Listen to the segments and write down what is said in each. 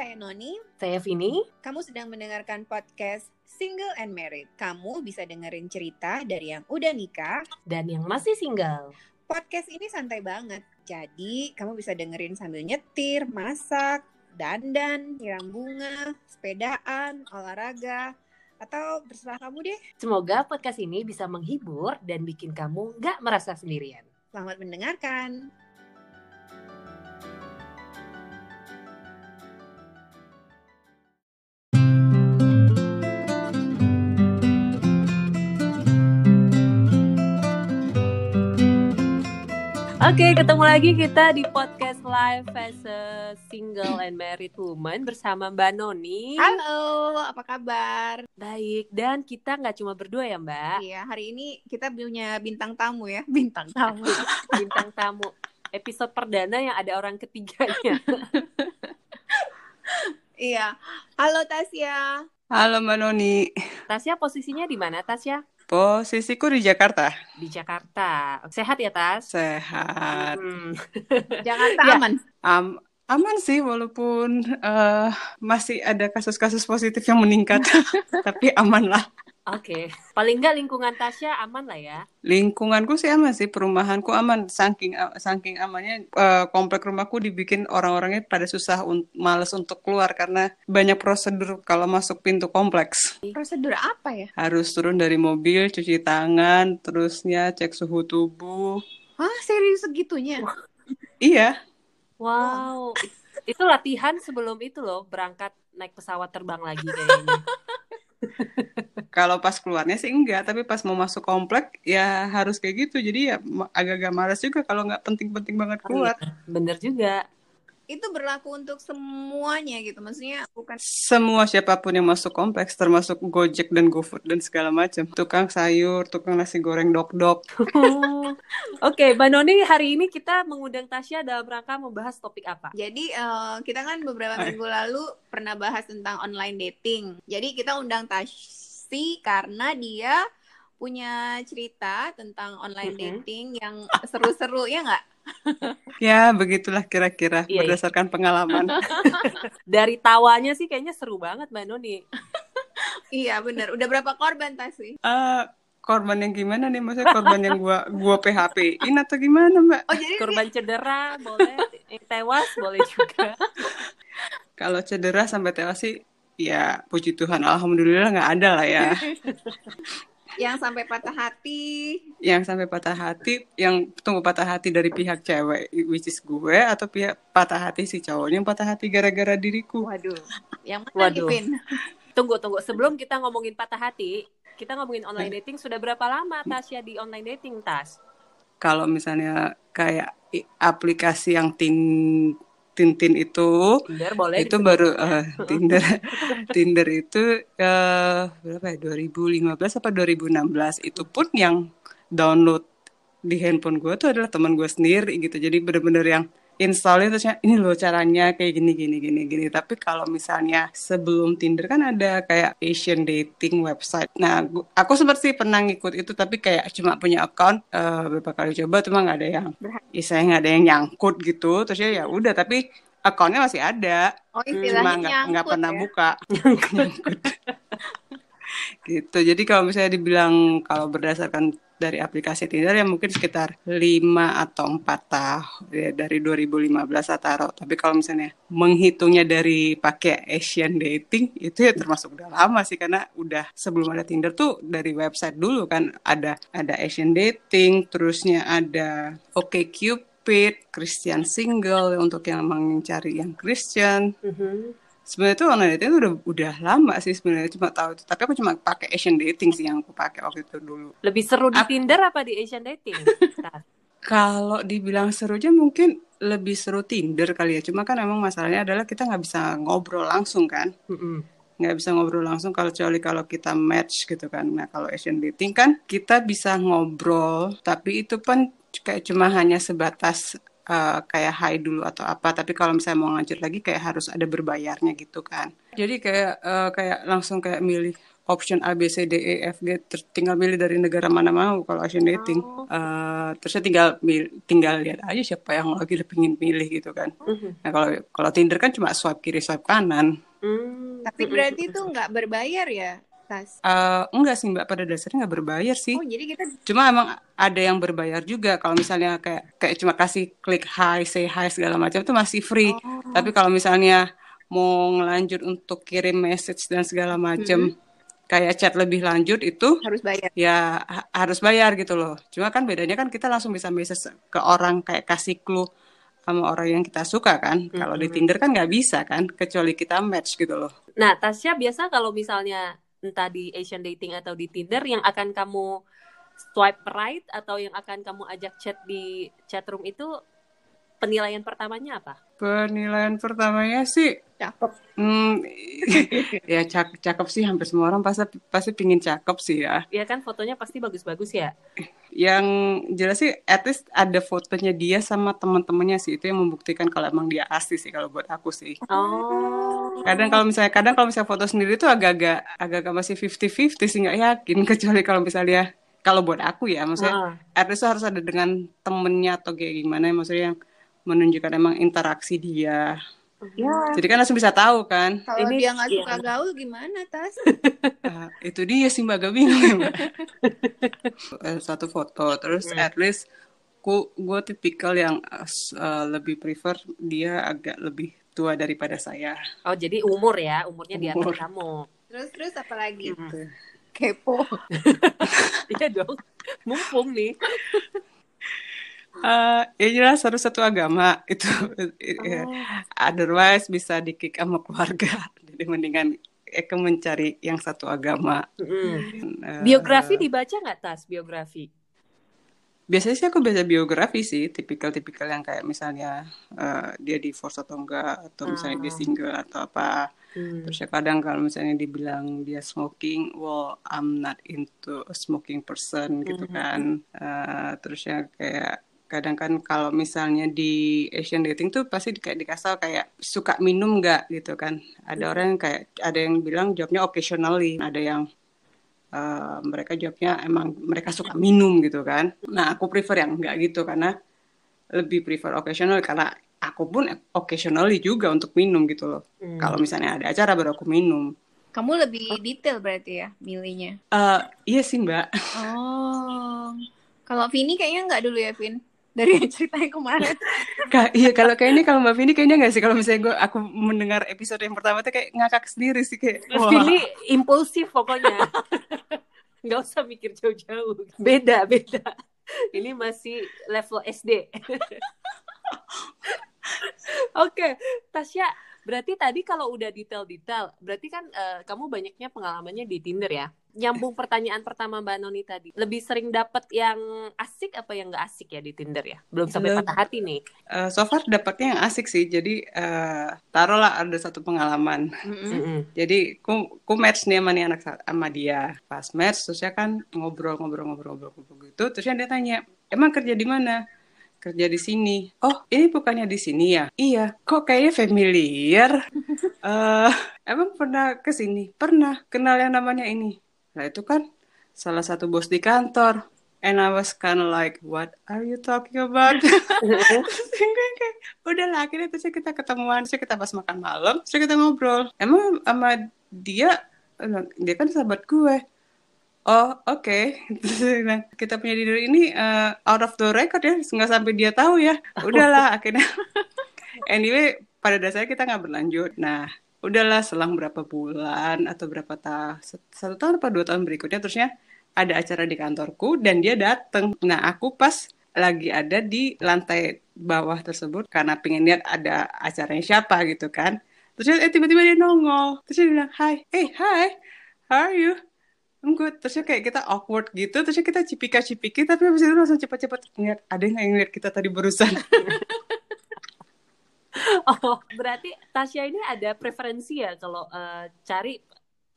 saya Noni. Saya Vini. Kamu sedang mendengarkan podcast Single and Married. Kamu bisa dengerin cerita dari yang udah nikah dan yang masih single. Podcast ini santai banget. Jadi, kamu bisa dengerin sambil nyetir, masak, dandan, nyiram bunga, sepedaan, olahraga, atau terserah kamu deh. Semoga podcast ini bisa menghibur dan bikin kamu nggak merasa sendirian. Selamat mendengarkan. Oke, ketemu lagi kita di podcast live as a single and married woman bersama Mbak Noni. Halo, apa kabar? Baik, dan kita nggak cuma berdua ya Mbak. Iya, hari ini kita punya bintang tamu ya, bintang tamu. Bintang tamu. Episode perdana yang ada orang ketiganya. iya. Halo Tasya. Halo Mbak Noni. Tasya posisinya di mana Tasya? Posisiku di Jakarta. Di Jakarta. Sehat ya Tas? Sehat. Hmm. Jakarta Ya. aman. Am aman sih walaupun eh, masih ada kasus-kasus positif yang meningkat. Tapi aman lah. Oke, paling nggak lingkungan Tasya aman lah ya. Lingkunganku sih aman sih, perumahanku aman. Saking saking amannya eh, komplek rumahku dibikin orang-orangnya pada susah un males untuk keluar karena banyak prosedur kalau masuk pintu kompleks. Prosedur apa ya? Harus turun dari mobil, cuci tangan, terusnya cek suhu tubuh. Hah, serius segitunya? Iya, Wow, it- itu latihan sebelum itu loh berangkat naik pesawat terbang lagi kayaknya. Kalau pas keluarnya sih enggak, tapi pas mau masuk komplek ya harus kayak gitu. Jadi ya agak-agak malas juga kalau nggak penting-penting banget keluar. Bener juga. Itu berlaku untuk semuanya gitu. Maksudnya bukan Semua siapa pun yang masuk kompleks, termasuk Gojek dan GoFood dan segala macam. Tukang sayur, tukang nasi goreng dok-dok. Oh. Oke, Mbak Noni hari ini kita mengundang Tasya dalam rangka membahas topik apa? Jadi eh, kita kan beberapa minggu lalu pernah bahas tentang online dating. Jadi kita undang Tashi karena dia punya cerita tentang online Mm-mm. dating yang seru-seru ya nggak? Ya, begitulah kira-kira Iya, iya. berdasarkan pengalaman. Dari tawanya sih kayaknya seru banget Mbak Noni. Iya benar. Udah berapa korban Tashi? Eh, korban yang gimana nih? Maksudnya korban yang gua gua PHP-in atau gimana, Mbak? Oh jadi Korban cedera boleh, yang tewas boleh juga. Kalau cedera sampai tewas sih ya puji Tuhan alhamdulillah nggak ada lah ya. Yang sampai patah hati. yang sampai patah hati yang tunggu patah hati dari pihak cewek which is gue atau pihak patah hati si cowoknya yang patah hati gara-gara diriku Waduh. Yang mana Waduh. Ipin? Tunggu, tunggu. Sebelum kita ngomongin patah hati, kita ngomongin online dating. Sudah berapa lama Tasya di online dating, Tas? kalau misalnya kayak aplikasi yang tin tintin itu Tinder boleh itu disebut. baru eh, Tinder. Tinder itu eh berapa ya 2015 apa 2016 itu pun yang download di handphone gue tuh adalah teman gue sendiri gitu. Jadi bener-bener yang installnya terusnya ini loh caranya kayak gini gini gini gini. Tapi kalau misalnya sebelum Tinder kan ada kayak Asian dating website. Nah gu- aku seperti pernah ngikut itu tapi kayak cuma punya account eh, beberapa kali coba cuma nggak ada yang istilahnya nggak ada yang nyangkut gitu. Terus ya udah tapi accountnya masih ada. Oh Hmm, cuma istilahnya nggak pernah ya. buka. Nyangkut. Gitu. Jadi kalau misalnya dibilang kalau berdasarkan dari aplikasi Tinder ya mungkin sekitar 5 atau 4 tahun ya, dari 2015 saya taruh. Tapi kalau misalnya menghitungnya dari pakai Asian dating itu ya termasuk udah lama sih. Karena udah sebelum ada Tinder tuh dari website dulu kan ada ada Asian dating terusnya ada OkCupid Christian single untuk yang emang cari yang Christian. Mhm. Sebenarnya tuh online dating udah udah lama sih sebenarnya cuma tahu itu. Tapi aku cuma pakai Asian dating sih yang aku pakai waktu itu dulu. Lebih seru di Ap- Tinder apa di Asian dating? Kalau dibilang serunya mungkin lebih seru Tinder kali ya. Cuma kan emang masalahnya adalah kita nggak bisa ngobrol langsung kan. Mm-mm. nggak bisa ngobrol langsung kalau kecuali kalau kita match gitu kan. Nah kalau Asian dating kan kita bisa ngobrol tapi itu pun kayak cuma hanya sebatas uh, kayak high dulu atau apa tapi kalau misalnya mau lanjut lagi kayak harus ada berbayarnya gitu kan jadi kayak uh, kayak langsung kayak milih option A B C D E F G tinggal milih dari negara mana mau kalau Asian dating oh. uh, terus tinggal tinggal lihat aja siapa yang lagi pengen pilih gitu kan uh-huh. nah kalau kalau Tinder kan cuma swipe kiri swipe kanan uh-huh. tapi berarti itu nggak berbayar ya Tas? Uh, enggak sih mbak pada dasarnya nggak berbayar sih. Oh jadi kita cuma emang ada yang berbayar juga kalau misalnya kayak kayak cuma kasih klik hi, say hi segala macam itu masih free. Oh. Tapi kalau misalnya mau ngelanjut untuk kirim message dan segala macam, hmm kayak chat lebih lanjut itu harus bayar. Ya ha harus bayar gitu loh. Cuma kan bedanya kan kita langsung bisa message ke orang kayak kasih clue sama orang yang kita suka kan. Mm -hmm. Kalau di Tinder kan nggak bisa kan, kecuali kita match gitu loh. Nah, Tasya biasa kalau misalnya entah di Asian dating atau di Tinder yang akan kamu swipe right atau yang akan kamu ajak chat di chat room itu penilaian pertamanya apa? Penilaian pertamanya sih cakep. Hmm, ya cak cakep sih hampir semua orang pasti pasti pingin cakep sih ya. Iya kan fotonya pasti bagus-bagus ya. Yang jelas sih at least ada fotonya dia sama teman-temannya sih itu yang membuktikan kalau emang dia asli sih kalau buat aku sih. Oh. Kadang kalau misalnya kadang kalau misalnya foto sendiri tuh agak-agak agak-agak masih 50-50 sih nggak yakin kecuali kalau misalnya kalau buat aku ya maksudnya uh. at least harus ada dengan temennya atau kayak gimana maksudnya yang menunjukkan emang interaksi dia. Ya. Jadi kan langsung bisa tahu kan. Kalau ini dia nggak iya. suka gaul gimana tas? uh, itu dia sih mbak mbak. Eh, satu foto terus hmm. at least ku gue tipikal yang uh, lebih prefer dia agak lebih tua daripada saya. Oh jadi umur ya umurnya umur. di atas kamu. Terus terus apa lagi? Hmm. Kepo. Iya dong. Mumpung nih. Uh, ya jelas harus satu agama itu oh. otherwise bisa dikick sama keluarga jadi mendingan Eka mencari yang satu agama mm. uh, biografi dibaca nggak tas biografi biasanya sih aku baca biografi sih tipikal-tipikal yang kayak misalnya uh, dia divorce atau enggak atau misalnya dia ah. single atau apa hmm. terus ya kadang kalau misalnya dibilang dia smoking well I'm not into a smoking person gitu hmm. kan uh, terus ya kayak kadang kan kalau misalnya di Asian dating tuh pasti kayak dikasih kayak suka minum nggak gitu kan. Ada hmm. orang yang kayak ada yang bilang jawabnya occasionally. Ada yang uh, mereka jawabnya emang mereka suka minum gitu kan. Nah aku prefer yang nggak gitu karena lebih prefer occasional karena aku pun occasionally juga untuk minum gitu loh. Hmm. kalau misalnya ada acara baru aku minum. Kamu lebih detail berarti ya milihnya? Uh, iya sih mbak. Oh. Kalau Vini kayaknya nggak dulu ya Vin dari ceritanya kemarin. Kak, iya kalau kayak ini kalau Mbak Vini kayaknya nggak sih kalau misalnya gue aku mendengar episode yang pertama tuh kayak ngakak sendiri sih kayak. Wah. Vini impulsif pokoknya. nggak usah mikir jauh-jauh. Beda beda. Ini masih level SD. Oke, okay. Tasya, berarti tadi kalau udah detail-detail, berarti kan uh, kamu banyaknya pengalamannya di Tinder ya? Nyambung pertanyaan pertama Mbak Noni tadi, lebih sering dapat yang asik apa yang nggak asik ya di Tinder ya? Belum sampai patah hati nih. Uh, so far dapatnya yang asik sih. Jadi uh, taruhlah ada satu pengalaman. Mm-hmm. Jadi ku, ku match nih sama nih anak sama dia. Pas match terus ya kan ngobrol-ngobrol-ngobrol-ngobrol gitu. Terus dia tanya, emang kerja di mana? kerja di sini. Oh, ini bukannya di sini ya? Iya. Kok kayaknya familiar? uh, emang pernah ke sini? Pernah. Kenal yang namanya ini? Nah itu kan salah satu bos di kantor. And I was kind of like, what are you talking about? kayak, udah lah, akhirnya terus kita ketemuan, terus kita pas makan malam, terus kita ngobrol. Emang sama dia, dia kan sahabat gue. Oh, oke. Okay. kita punya diri ini uh, out of the record ya, nggak sampai dia tahu ya. Udahlah, akhirnya. anyway, pada dasarnya kita nggak berlanjut. Nah, udahlah selang berapa bulan atau berapa tahun satu tahun atau dua tahun berikutnya terusnya ada acara di kantorku dan dia dateng. Nah aku pas lagi ada di lantai bawah tersebut karena pengen lihat ada acaranya siapa gitu kan. Terus eh tiba-tiba dia nongol. Terus dia bilang hi hey hi how are you? I'm good. Terusnya kayak kita awkward gitu. Terusnya kita cipika cipiki tapi habis itu langsung cepat-cepat ngeliat. Ada yang ngeliat kita tadi barusan oh, berarti Tasya ini ada preferensi ya kalau uh, cari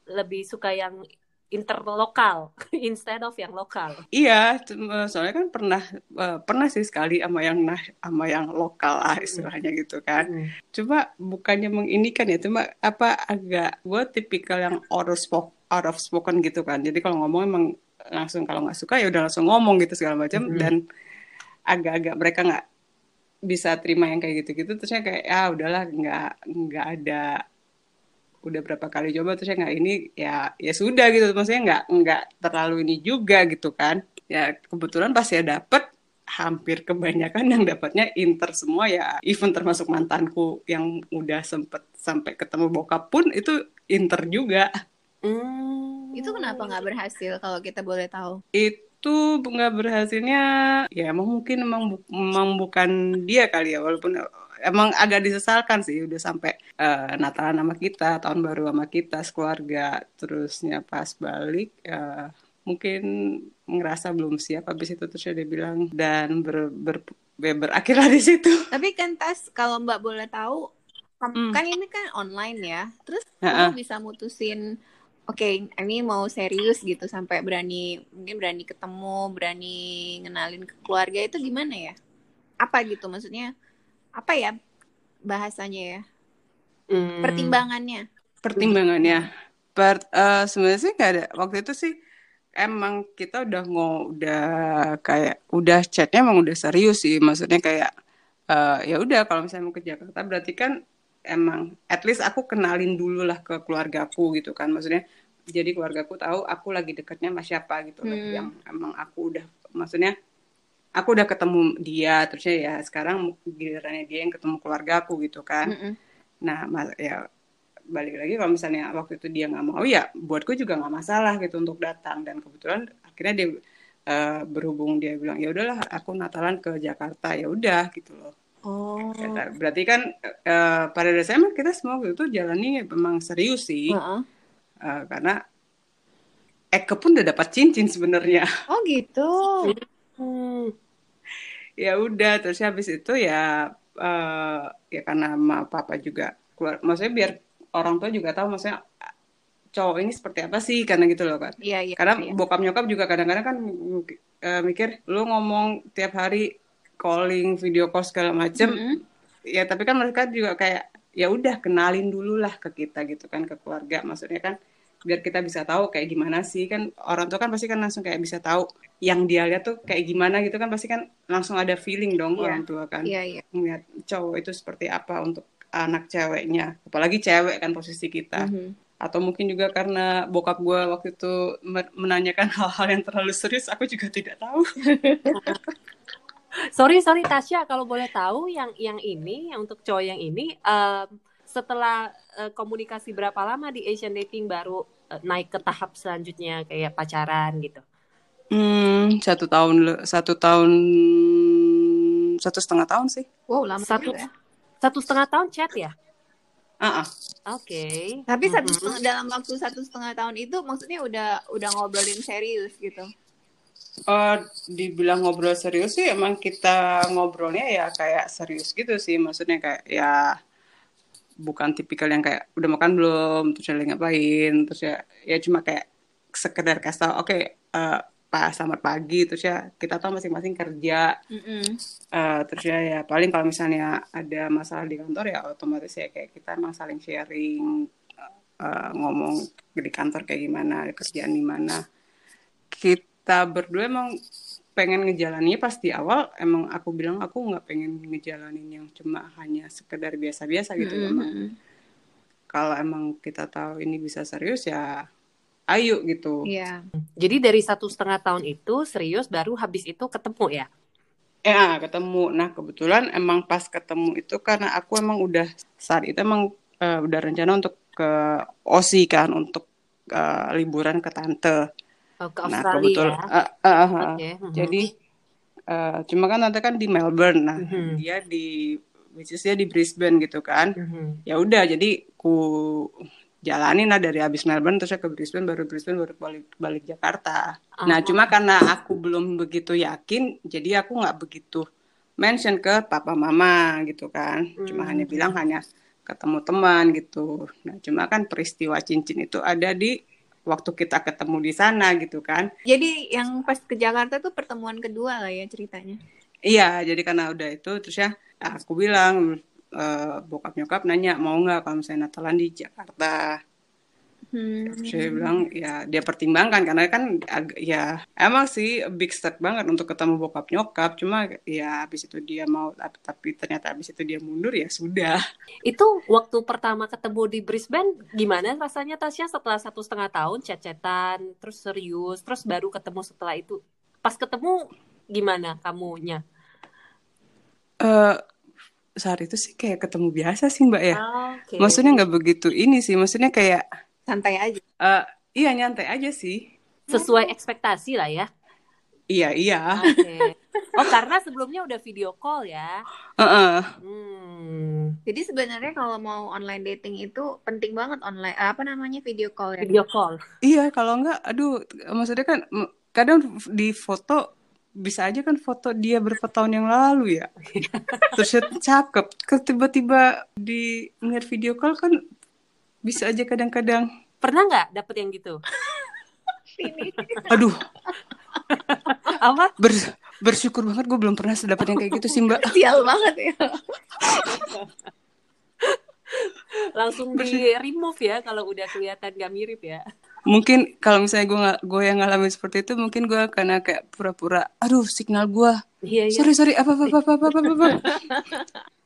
lebih suka yang interlokal instead of yang lokal. Iya, soalnya kan pernah eh, pernah sih sekali sama yang nah sama yang lokal lah istilahnya gitu kan. Hmm. Cuma bukannya menginikan ya, cuma apa agak gue tipikal yang out of spoken, out of spoken gitu kan. Jadi kalau ngomong emang langsung kalau nggak suka ya udah langsung ngomong gitu segala macam Mhm. dan agak-agak mereka nggak bisa terima yang kayak gitu-gitu terusnya kayak ya udahlah nggak nggak ada udah berapa kali coba terusnya nggak ini ya ya sudah gitu maksudnya nggak nggak terlalu ini juga gitu kan ya kebetulan pas ya dapet hampir kebanyakan yang dapatnya inter semua ya even termasuk mantanku yang udah sempet sampai ketemu bokap pun itu inter juga Hmm. Itu kenapa nggak berhasil kalau kita boleh tahu? itu nggak berhasilnya ya emang mungkin emang bu- emang bukan dia kali ya walaupun emang agak disesalkan sih udah sampai eh, Natalan sama kita tahun baru sama kita sekeluarga terusnya pas balik eh, mungkin ngerasa belum siap habis itu terus dia bilang dan ber, ber, ya berakhirlah di situ Tapi kan tas kalau Mbak boleh tahu, kam- Hmm. kan ini kan online ya. Terus Ha-ha. kamu bisa mutusin, oke ini mau serius gitu sampai berani mungkin berani ketemu, berani ngenalin ke keluarga itu gimana ya? Apa gitu maksudnya? Apa ya bahasanya ya? Hmm. Pertimbangannya. pertimbangannya per eh, sebenarnya sih nggak ada waktu itu sih emang kita udah ngo udah kayak udah chatnya emang udah serius sih maksudnya kayak eh, ya udah kalau misalnya mau ke Jakarta berarti kan emang at least aku kenalin dulu lah ke keluargaku gitu kan maksudnya jadi keluargaku tahu aku lagi deketnya sama siapa gitu loh Hmm. yang emang aku udah maksudnya aku udah ketemu dia terusnya ya sekarang gilirannya dia yang ketemu keluargaku gitu kan Mm-mm. Nah, ya balik lagi kalau misalnya waktu itu dia nggak mau ya buatku juga nggak masalah gitu untuk datang dan kebetulan akhirnya dia eh, berhubung dia bilang ya udahlah aku Natalan ke Jakarta ya udah gitu loh. Oh. Berarti kan eh, pada dasarnya kita semua waktu itu jalani memang serius sih Heeh. Eh, karena Eke pun udah dapat cincin sebenarnya. Oh gitu. Hmm. ya udah terus habis itu ya eh, ya karena sama papa juga keluar maksudnya biar orang tua juga tahu maksudnya cowok ini seperti apa sih karena gitu loh kan Iya iya. karena iya. bokap nyokap juga kadang-kadang kan eh, mikir lu ngomong tiap hari calling video call segala macem Mm-mm. ya tapi kan mereka juga kayak ya udah kenalin dulu lah ke kita gitu kan ke keluarga maksudnya kan biar kita bisa tahu kayak gimana sih kan orang tua kan pasti kan langsung kayak bisa tahu yang dia lihat tuh kayak gimana gitu kan pasti kan langsung ada feeling dong Iya. orang tua kan Iya iya. ngeliat cowok itu seperti apa untuk anak ceweknya apalagi cewek kan posisi kita Mhm. atau mungkin juga karena bokap gue waktu itu men- menanyakan hal-hal yang terlalu serius aku juga tidak tahu Sorry sorry Tasya kalau boleh tahu yang yang ini yang untuk cowok yang ini em, setelah eh, komunikasi berapa lama di Asian dating baru eh, naik ke tahap selanjutnya kayak pacaran gitu. hmm, satu tahun satu tahun satu setengah tahun sih Wow lama Satu ya. satu setengah tahun chat ya. ah ah. Oke. Tapi satu Mhm. setengah, dalam waktu satu setengah tahun itu maksudnya udah udah ngobrolin serius gitu. Eh, dibilang ngobrol serius sih emang kita ngobrolnya ya kayak serius gitu sih. Maksudnya kayak ya bukan tipikal yang kayak udah makan belum? Terus lagi ngapain? Terus ya ya cuma kayak sekedar kasih tau oke eh, pas selamat pagi. Terus ya kita tahu masing-masing kerja. Mm-mm. Eh, terus ya, ya paling kalau misalnya ada masalah di kantor ya otomatis ya kayak kita emang saling sharing eh, ngomong di kantor kayak gimana kerjaan di mana. Kita berdua emang pengen ngejalaninnya pas di awal emang aku bilang aku nggak pengen ngejalanin yang cuma hanya sekedar biasa-biasa gitu Mm-mm. emang kalau emang kita tahu ini bisa serius ya ayo gitu Iya. Jadi dari satu setengah tahun itu serius baru habis itu ketemu ya. Ya, ketemu. Nah, kebetulan emang pas ketemu itu karena aku emang udah saat itu emang eh, udah rencana untuk ke Osi kan untuk eh, liburan ke tante. Oh, ke Nah, kebetulan ya. eh, eh, eh, Oke. mhm. jadi eh, cuma kan tante kan di Melbourne. Nah, Mhm. dia di which is dia di Brisbane gitu kan. Mhm. Ya udah, jadi ku jalanin lah dari habis Melbourne terus ke Brisbane baru Brisbane baru balik balik Jakarta. Nah, Ah. cuma karena aku belum begitu yakin, jadi aku nggak begitu mention ke papa mama gitu kan. Cuma Hmm. hanya bilang hanya ketemu teman gitu. Nah, cuma kan peristiwa cincin itu ada di waktu kita ketemu di sana gitu kan. Jadi yang pas ke Jakarta tuh pertemuan kedua lah ya ceritanya. Iya, jadi karena udah itu terus ya aku bilang uh, bokap nyokap nanya mau nggak kalau misalnya Natalan di Jakarta. Hmm. Terus dia bilang ya dia pertimbangkan karena kan ya emang sih big step banget untuk ketemu bokap nyokap cuma ya habis itu dia mau tapi ternyata habis itu dia mundur ya sudah. Itu waktu pertama ketemu di Brisbane gimana rasanya Tasya setelah satu setengah tahun cecetan terus serius terus baru ketemu setelah itu pas ketemu gimana kamunya? Uh, saat itu sih kayak ketemu biasa sih mbak ya. Oh, okay. Maksudnya nggak begitu ini sih, maksudnya kayak santai aja. Uh, iya nyantai aja sih. Sesuai ekspektasi lah ya. Iya iya. Okay. Oh karena sebelumnya udah video call ya. Uh -uh. Hmm. Jadi sebenarnya kalau mau online dating itu penting banget online apa namanya video call ya. Video call. Iya kalau enggak, aduh maksudnya kan kadang di foto bisa aja kan foto dia berapa tahun yang lalu ya. Terus cakep. Tiba-tiba di ngeliat video call kan bisa aja kadang-kadang. Pernah nggak dapet yang gitu? Aduh. Apa? Ber, bersyukur banget gue belum pernah dapet yang kayak gitu sih mbak. Sial banget ya. Langsung di remove ya kalau udah kelihatan gak mirip ya. Mungkin kalau misalnya gue gue yang ngalamin seperti itu mungkin gue karena kayak pura-pura aduh signal gue iya, iya. sorry sorry apa apa apa apa apa, apa.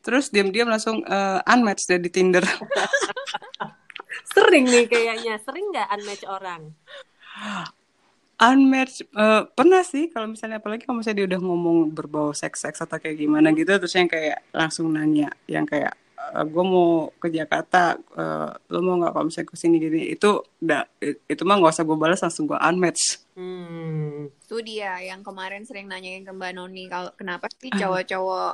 terus diam-diam langsung uh, unmatched dari Tinder sering nih kayaknya. Sering nggak unmatch orang? Unmatch uh, pernah sih kalau misalnya apalagi kalau misalnya dia udah ngomong berbau seks seks atau kayak gimana gitu terus yang kayak langsung nanya yang kayak uh, eh, gue mau ke Jakarta uh, lo mau nggak kalau misalnya ke sini gini itu udah itu mah nggak usah gue balas langsung gue unmatch. Hmm. itu dia yang kemarin sering nanyain ke mbak Noni kalau kenapa sih cowok-cowok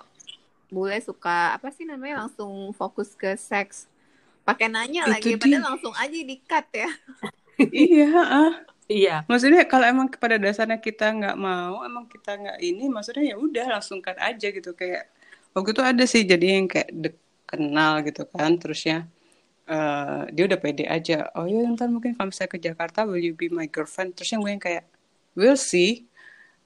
bule suka apa sih namanya langsung fokus ke seks pakai nanya lagi padahal langsung aja di cut ya. Iya ah. iya. Maksudnya kalau emang pada dasarnya kita nggak mau emang kita nggak ini maksudnya ya udah langsung cut aja gitu. Kayak waktu itu ada sih jadi yang kayak dek kenal gitu kan terusnya uh, dia udah pede aja. Oh ya ntar mungkin kalau saya ke Jakarta will you be my girlfriend? Terusnya gue yang kayak we'll see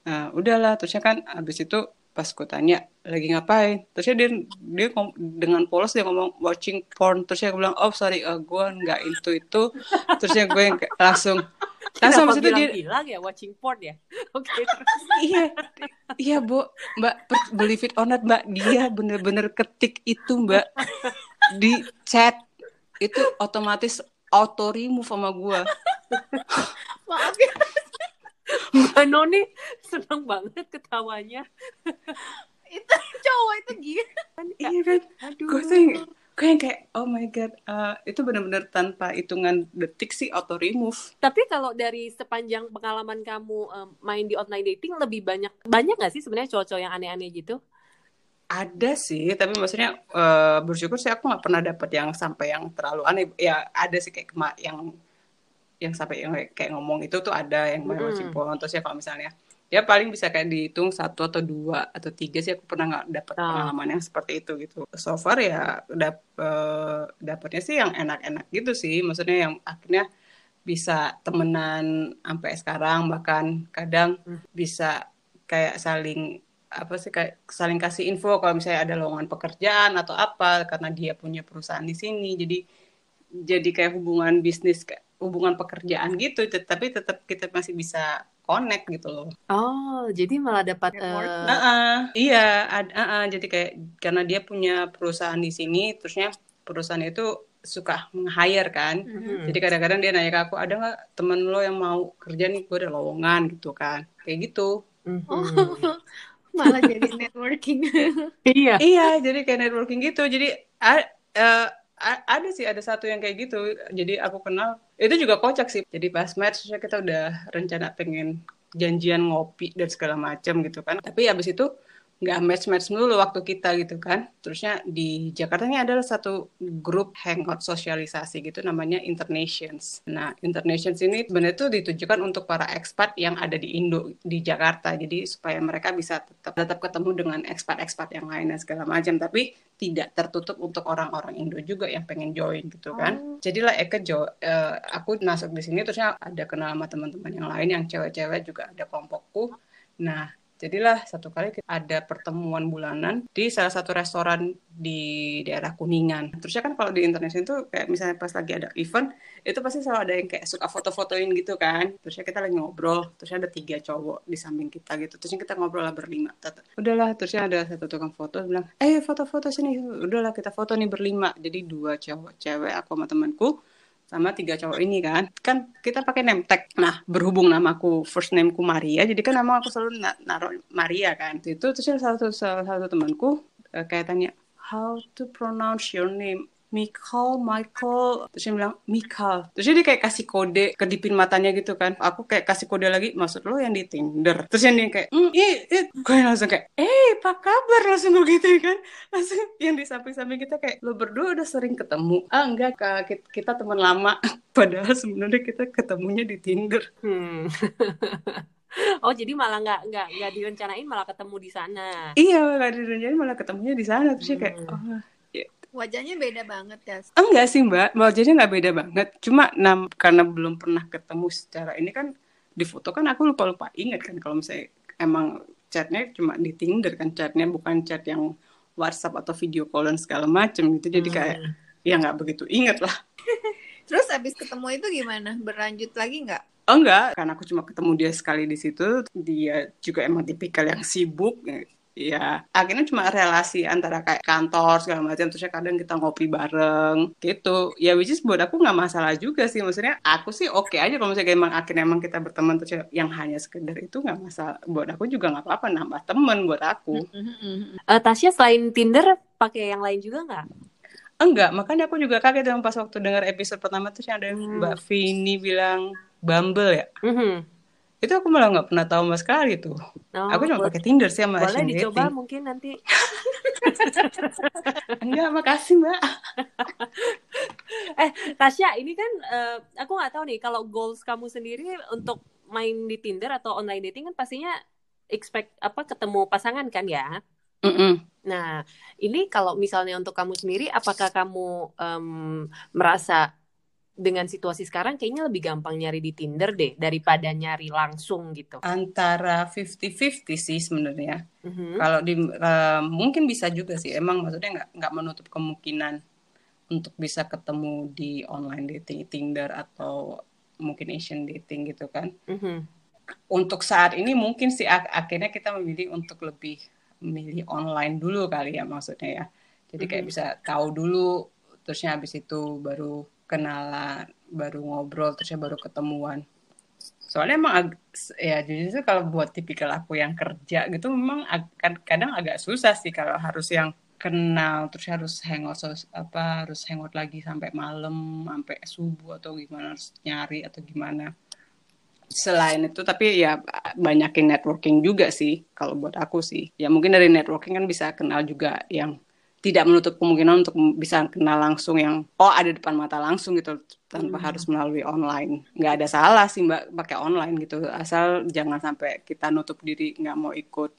nah udahlah. Terusnya kan abis itu pas gue tanya lagi ngapain? Terusnya dia dia dengan polos dia ngomong watching porn. Terusnya gue bilang oh sorry uh, gue nggak itu. Itu terusnya gue langsung langsung habis itu dia bilang ya watching porn ya? Oke okay, iya iya bu mbak believe it or not mbak dia bener-bener ketik itu mbak di chat. Itu otomatis auto remove sama gue maaf ya. Mbak Noni seneng banget ketawanya. Itu cowok itu gila. Iya kan? Aduh. Gue tuh gue yang kayak oh my god uh, itu benar-benar tanpa hitungan detik sih auto remove tapi kalau dari sepanjang pengalaman kamu um, main di online dating lebih banyak banyak nggak sih sebenarnya cowok-cowok yang aneh-aneh gitu ada sih tapi maksudnya uh, bersyukur sih aku nggak pernah dapet yang sampai yang terlalu aneh ya ada sih kayak yang yang sampai yang kayak ngomong itu tuh ada yang main mm. -hmm. terus ya kalau misalnya ya paling bisa kayak dihitung satu atau dua atau tiga sih aku pernah nggak dapat oh. pengalaman yang seperti itu gitu so far ya dap uh, dapatnya sih yang enak-enak gitu sih maksudnya yang akhirnya bisa temenan sampai sekarang bahkan kadang hmm. bisa kayak saling apa sih kayak saling kasih info kalau misalnya ada lowongan pekerjaan atau apa karena dia punya perusahaan di sini jadi jadi kayak hubungan bisnis hubungan pekerjaan gitu tapi tetap kita masih bisa connect gitu loh. Oh, jadi malah dapat uh... uh -uh, iya, ad, uh -uh, jadi kayak karena dia punya perusahaan di sini terusnya perusahaan itu suka meng-hire kan. Mm -hmm. Jadi kadang-kadang dia nanya ke aku, "Ada nggak temen lo yang mau kerja nih? Gue ada lowongan gitu kan." Kayak gitu. Mm -hmm. oh, malah jadi networking. iya. Iya, jadi kayak networking gitu. Jadi uh, ada sih ada satu yang kayak gitu jadi aku kenal itu juga kocak sih. Jadi pas match kita udah rencana pengen janjian ngopi dan segala macam gitu kan. Tapi habis itu nggak match-match dulu waktu kita gitu kan. Terusnya di Jakarta ini adalah satu grup hangout sosialisasi gitu namanya Internations. Nah, Internations ini sebenarnya itu ditujukan untuk para expat yang ada di Indo di Jakarta. Jadi supaya mereka bisa tetap tetap ketemu dengan expat-expat yang lain dan segala macam. Tapi tidak tertutup untuk orang-orang Indo juga yang pengen join gitu kan. Oh. Jadilah Eka jo, uh, aku masuk di sini terusnya ada kenal sama teman-teman yang lain yang cewek-cewek juga ada kelompokku. Nah, Jadilah satu kali ada pertemuan bulanan di salah satu restoran di daerah Kuningan. Terusnya kan kalau di Indonesia itu kayak misalnya pas lagi ada event, itu pasti selalu ada yang kayak suka foto-fotoin gitu kan. Terusnya kita lagi ngobrol, terusnya ada tiga cowok di samping kita gitu. Terusnya kita ngobrol lah berlima. Udahlah, terusnya ada satu tukang foto bilang, eh foto-foto sini. Udahlah kita foto nih berlima. Jadi dua cowok, cewek, aku sama temanku sama tiga cowok ini kan. Kan kita pakai name tag. Nah berhubung namaku first nameku Maria jadi kan nama aku selalu na naruh Maria kan. Itu terus salah satu salah satu temanku uh, kayak tanya how to pronounce your name Michael, Michael, terus dia bilang Michael. Terus dia kayak kasih kode kedipin matanya gitu kan. Aku kayak kasih kode lagi, maksud lo yang di Tinder. Terus dia kayak, mm, ih, ih. gue langsung kayak, eh, apa kabar? Langsung gue gitu kan. Langsung yang di samping-samping kita kayak, lo berdua udah sering ketemu. Ah, enggak, kita, kita teman lama. Padahal sebenarnya kita ketemunya di Tinder. Hmm. Oh jadi malah nggak nggak nggak direncanain malah ketemu di sana. Iya nggak direncanain malah ketemunya di sana terus hmm. kayak oh Wajahnya beda banget ya? Enggak sih mbak, wajahnya nggak beda banget. Cuma nam, karena belum pernah ketemu secara ini kan di foto kan aku lupa lupa ingat kan kalau misalnya emang chatnya cuma di Tinder kan chatnya bukan chat yang WhatsApp atau video call dan segala macem gitu. Jadi kayak hmm. ya nggak begitu inget lah. Terus abis ketemu itu gimana? Berlanjut lagi nggak? Oh enggak, karena aku cuma ketemu dia sekali di situ. Dia juga emang tipikal yang sibuk ya akhirnya cuma relasi antara kayak kantor segala macam terusnya kadang kita ngopi bareng gitu. Ya which is buat aku nggak masalah juga sih. Maksudnya aku sih oke okay aja kalau misalnya emang akhirnya emang kita berteman terus yang hanya sekedar itu nggak masalah. Buat aku juga nggak apa-apa nambah temen buat aku. Uh, Tasya selain Tinder pakai yang lain juga nggak? Enggak, makanya aku juga kaget dong pas waktu dengar episode pertama tuh ada hmm. Mbak Vini bilang Bumble ya. Mm -hmm itu aku malah nggak pernah tahu sama sekali tuh. Oh, aku cuma pakai Tinder sih sama Boleh dicoba dating. mungkin nanti. Enggak, makasih mbak. eh, Tasya, ini kan uh, aku nggak tahu nih kalau goals kamu sendiri untuk main di Tinder atau online dating kan pastinya expect apa ketemu pasangan kan ya? Mm -mm. Nah, ini kalau misalnya untuk kamu sendiri, apakah kamu um, merasa dengan situasi sekarang kayaknya lebih gampang nyari di Tinder deh daripada nyari langsung gitu. Antara 50-50 sih sebenarnya. Mm-hmm. Kalau di uh, mungkin bisa juga sih. Emang maksudnya nggak nggak menutup kemungkinan untuk bisa ketemu di online dating Tinder atau mungkin Asian dating gitu kan. Mm-hmm. Untuk saat ini mungkin sih ak- akhirnya kita memilih untuk lebih memilih online dulu kali ya maksudnya ya. Jadi kayak mm-hmm. bisa tahu dulu terusnya habis itu baru kenalan baru ngobrol terus ya baru ketemuan. Soalnya emang ya justru kalau buat tipikal aku yang kerja gitu memang ag- kadang agak susah sih kalau harus yang kenal terus harus hangout apa harus hangout lagi sampai malam sampai subuh atau gimana harus nyari atau gimana. Selain itu tapi ya banyakin networking juga sih kalau buat aku sih. Ya mungkin dari networking kan bisa kenal juga yang tidak menutup kemungkinan untuk bisa kenal langsung yang oh ada depan mata langsung gitu tanpa hmm. harus melalui online. Nggak ada salah sih mbak pakai online gitu. Asal jangan sampai kita nutup diri nggak mau ikut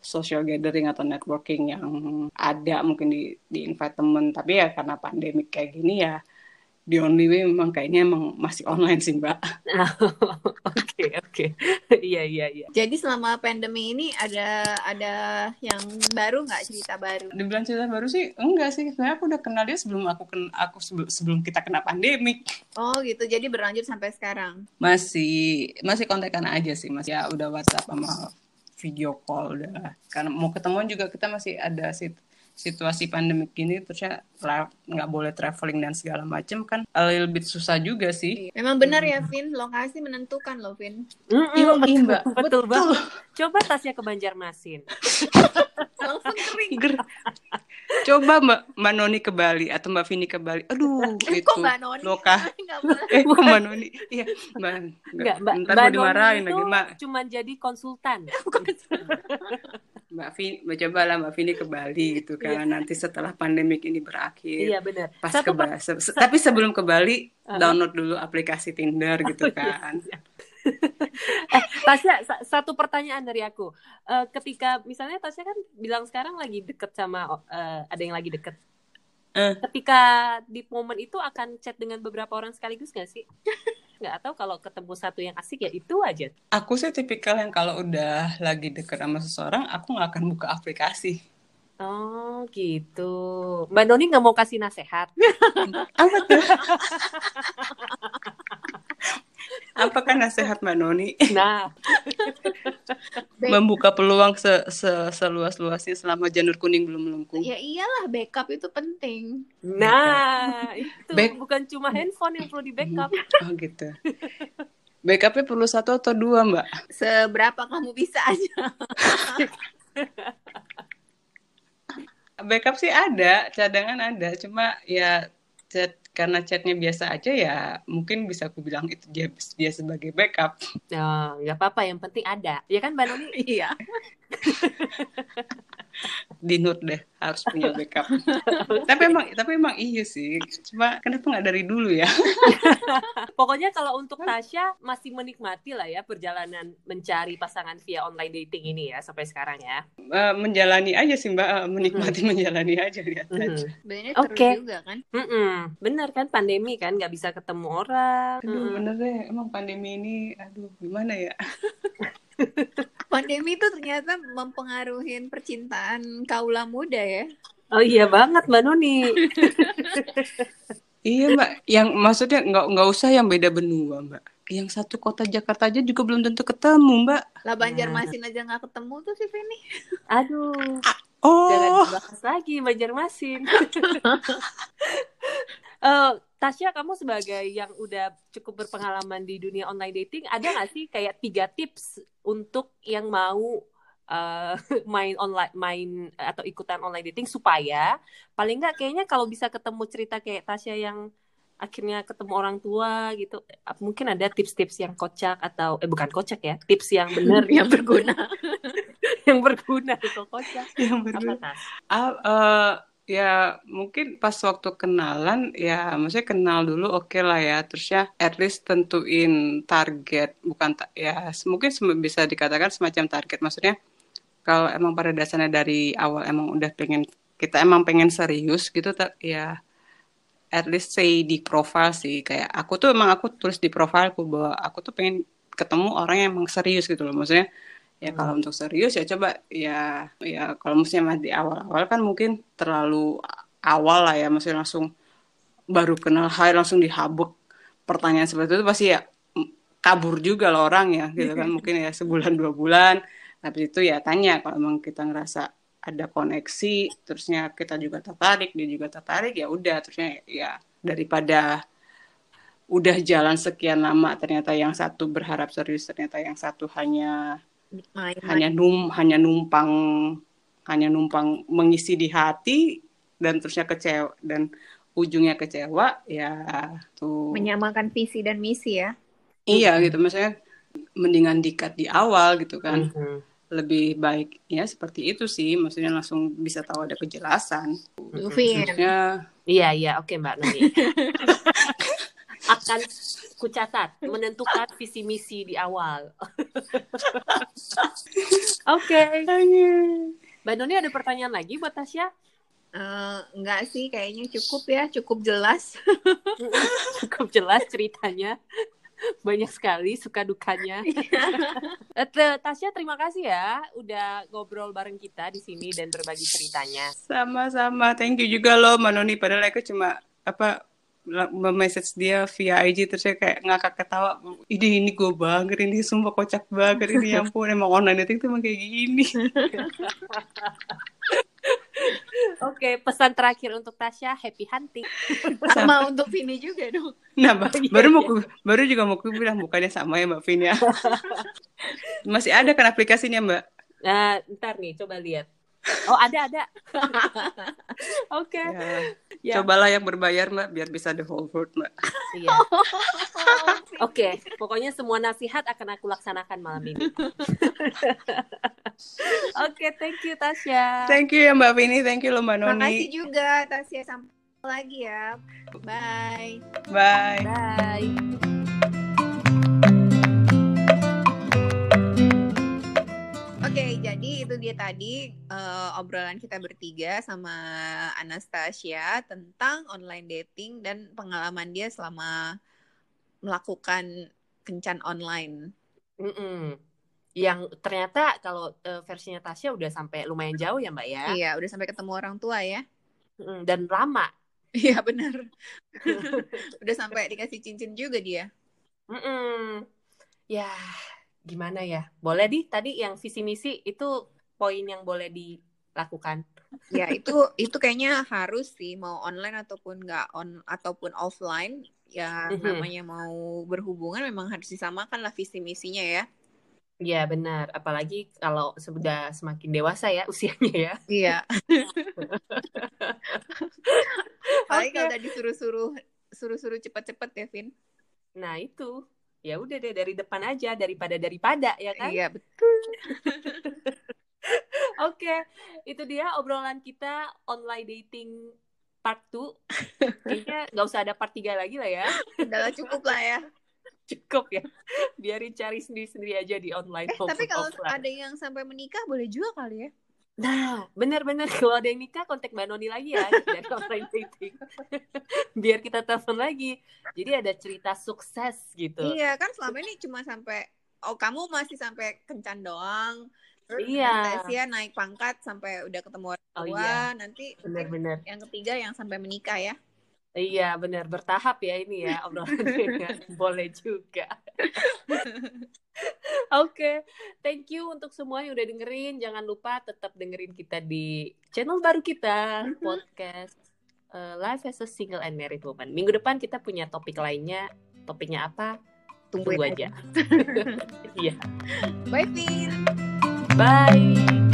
social gathering atau networking yang ada mungkin di di invite temen. Tapi ya karena pandemik kayak gini ya the only way memang kayaknya emang masih online sih mbak. Oke oke, iya iya iya. Jadi selama pandemi ini ada ada yang baru nggak cerita baru? Dibilang cerita baru sih enggak sih, sebenarnya aku udah kenal dia sebelum aku ken aku sebelum kita kena pandemik. Oh gitu, jadi berlanjut sampai sekarang? Masih masih kontekan aja sih, masih ya udah WhatsApp sama video call udah. Karena mau ketemuan juga kita masih ada sih situasi pandemi gini terus ya nggak boleh traveling dan segala macam kan a little bit susah juga sih. Memang benar ya Vin, lokasi menentukan loh Vin. Iya mm -mm, betul, betul, betul. Coba tasnya ke Banjarmasin. Langsung kering. Ger. Coba Mbak Mbak Noni ke Bali atau Mbak Vini ke Bali. Aduh, eh, itu kok Mbak Noni? Loka. eh, kok Mbak Noni? Iya, Mbak. Enggak, Mbak, Mbak Noni dimarahin lagi, Mbak. Cuma jadi konsultan. Mbak Vini, coba lah Mbak Vini ke Bali gitu kan. Nanti setelah pandemik ini berakhir. Iya benar. Pas Satu ke Bali. Tapi sebelum ke Bali, download dulu aplikasi Tinder gitu Oh, kan. eh, Tasya, sa- satu pertanyaan dari aku. Eh, ketika misalnya Tasya kan bilang sekarang lagi deket sama eh, ada yang lagi deket. Eh. Ketika di momen itu akan chat dengan beberapa orang sekaligus nggak sih? Nggak atau kalau ketemu satu yang asik ya itu aja. Aku sih tipikal yang kalau udah lagi deket sama seseorang, aku nggak akan buka aplikasi. Oh gitu. Mbak Noni nggak mau kasih nasehat. Apa tuh? Apakah nasihat Mbak Noni? Nah, Membuka peluang se -se seluas-luasnya selama janur kuning belum melengkung. Ya iyalah backup itu penting. nah itu Back- bukan cuma handphone yang perlu di backup. Oh gitu. Backupnya perlu satu atau dua Mbak? Seberapa kamu bisa aja. Backup sih ada, cadangan ada. Cuma ya chat karena chatnya biasa aja ya mungkin bisa aku bilang itu dia, dia sebagai backup. Oh, nggak apa-apa, yang penting ada. Ya kan Mbak Noni? Iya. Di note deh harus punya backup. tapi emang tapi emang iya sih. Cuma kenapa nggak dari dulu ya? Pokoknya kalau untuk Tasya masih menikmati lah ya perjalanan mencari pasangan via online dating ini ya sampai sekarang ya. Eh, menjalani aja sih Mbak, Eh, menikmati menjalani aja lihat aja. Sebenarnya Oke. terus juga kan. Mm-mm. Bener kan pandemi kan nggak bisa ketemu orang. Aduh Mm-mm. bener deh, emang pandemi ini, aduh gimana ya? Pandemi itu ternyata mempengaruhi percintaan kaula muda ya. Oh iya banget Mbak Noni. Iya Mbak, yang maksudnya nggak nggak usah yang beda benua Mbak. Yang satu kota Jakarta aja juga belum tentu ketemu Mbak. Lah Banjarmasin aja nggak ketemu tuh si Feni. Aduh, jangan Oh, dibahas lagi Banjarmasin. Eh, Tasya, kamu sebagai yang udah cukup berpengalaman di dunia online dating, ada nggak sih kayak tiga tips untuk yang mau eh, main online, main atau ikutan online dating supaya paling nggak kayaknya kalau bisa ketemu cerita kayak Tasya yang akhirnya ketemu orang tua gitu, eh, mungkin ada tips-tips yang kocak atau eh bukan kocak ya, tips yang benar yang berguna. yang berguna itu kocak. yang Apa bener. Tas? Ah, eh, ya mungkin pas waktu kenalan ya maksudnya kenal dulu oke lah ya. Terus ya at least tentuin target bukan ta- ya mungkin bisa dikatakan semacam target. Maksudnya kalau emang pada dasarnya dari awal emang udah pengen kita emang pengen serius gitu ya at least say di profile sih. Kayak aku tuh emang aku tulis di profilku bahwa aku tuh pengen ketemu orang yang emang serius gitu loh. Maksudnya ya kalau untuk serius ya coba ya ya kalau misalnya masih di awal-awal kan mungkin terlalu awal lah ya maksudnya langsung baru kenal hai langsung dihabek pertanyaan seperti itu pasti ya kabur juga lah orang ya gitu kan. Mungkin ya sebulan dua bulan habis itu ya tanya kalau emang kita ngerasa ada koneksi terusnya kita juga tertarik dia juga tertarik ya udah. Terusnya ya daripada udah jalan sekian lama ternyata yang satu berharap serius ternyata yang satu hanya Main hanya num hanya numpang hanya numpang mengisi di hati dan terusnya kecewa dan ujungnya kecewa ya tuh menyamakan visi dan misi ya. iya gitu maksudnya mendingan dikat di awal gitu kan Mhm. lebih baik ya seperti itu sih maksudnya langsung bisa tahu ada kejelasan Vin. maksudnya Iya, iya, oke Mbak Noni. Akan kucatat menentukan visi misi di awal. Oke. Mbak Noni ada pertanyaan lagi buat Tasya? Eh, enggak sih, kayaknya cukup ya, cukup jelas. Cukup jelas ceritanya. Banyak sekali suka dukanya. Eh, T- Tasya terima kasih ya udah ngobrol bareng kita di sini dan berbagi ceritanya. sama-sama thank you juga loh Manoni padahal aku cuma apa message dia via IG terus saya kayak ngakak ketawa ini ini gue banget ini sumpah kocak banget ini ya ampun emang online dating tuh emang kayak gini Oke, pesan terakhir untuk Tasya, happy hunting. Sama untuk Vini juga dong. nah ba- Iya, baru mau iya. baru juga mau bilang bukannya sama ya Mbak Vin ya masih ada kan aplikasinya Mbak Nah, ntar nih, coba lihat. Oh ada ada. Oke. Ya. Ya. Cobalah yang berbayar mbak, biar bisa the whole world mbak. Iya. Oke, pokoknya semua nasihat akan aku laksanakan malam ini. Oke, thank you Tasya. Thank you ya mbak Vini, thank you loh mbak Makasih Noni. juga Tasya sampai lagi ya. Bye. Bye. Bye. Oke, jadi itu dia tadi eh, obrolan kita bertiga sama Anastasia tentang online dating dan pengalaman dia selama melakukan kencan online. Mm-mm. Yang ternyata kalau eh, versinya Tasya udah sampai lumayan jauh ya Mbak ya. Iya, udah sampai ketemu orang tua ya. Mm-mm, Dan lama. Iya, benar. udah sampai dikasih cincin juga dia. Mm-mm. Ya, gimana ya? Boleh di tadi yang visi misi itu poin yang boleh dilakukan. Ya, itu itu kayaknya harus sih mau online ataupun nggak on ataupun offline. Ya, Mhm. namanya mau berhubungan memang harus disamakan lah visi misinya ya. Iya benar, apalagi kalau sudah semakin dewasa ya usianya ya. Iya. Apalagi Oke. kalau udah disuruh-suruh suruh-suruh cepet-cepet ya, Vin. Nah itu, ya udah deh dari depan aja daripada daripada ya kan. Iya, betul. Oke, itu dia obrolan kita online dating part 2. Kayaknya nggak usah ada part 3 lagi lah ya. Udah cukup lah ya. Cukup ya. Biarin cari sendiri-sendiri aja di online Eh, tapi kalau offline. ada yang sampai menikah boleh juga kali ya. Nah, bener-bener kalau ada yang nikah kontak Mbak Noni lagi ya dari online dating. Biar kita telepon lagi. Jadi ada cerita sukses gitu. Iya, kan selama ini cuma sampai oh kamu masih sampai kencan doang. Terus Iya. Anastasia naik pangkat sampai udah ketemu orang Oh, tua. iya. Nanti Bener-bener. yang ketiga yang sampai menikah ya. Iya, bener. Bertahap ya ini ya obrolannya. Boleh juga. Oke, thank you untuk semua yang udah dengerin. Jangan lupa tetap dengerin kita di channel baru kita, Mhm. podcast uh, Life as a Single and Married Woman. Minggu depan kita punya topik lainnya. Topiknya apa? Tunggu aja. Iya. Bye, Vin. Bye.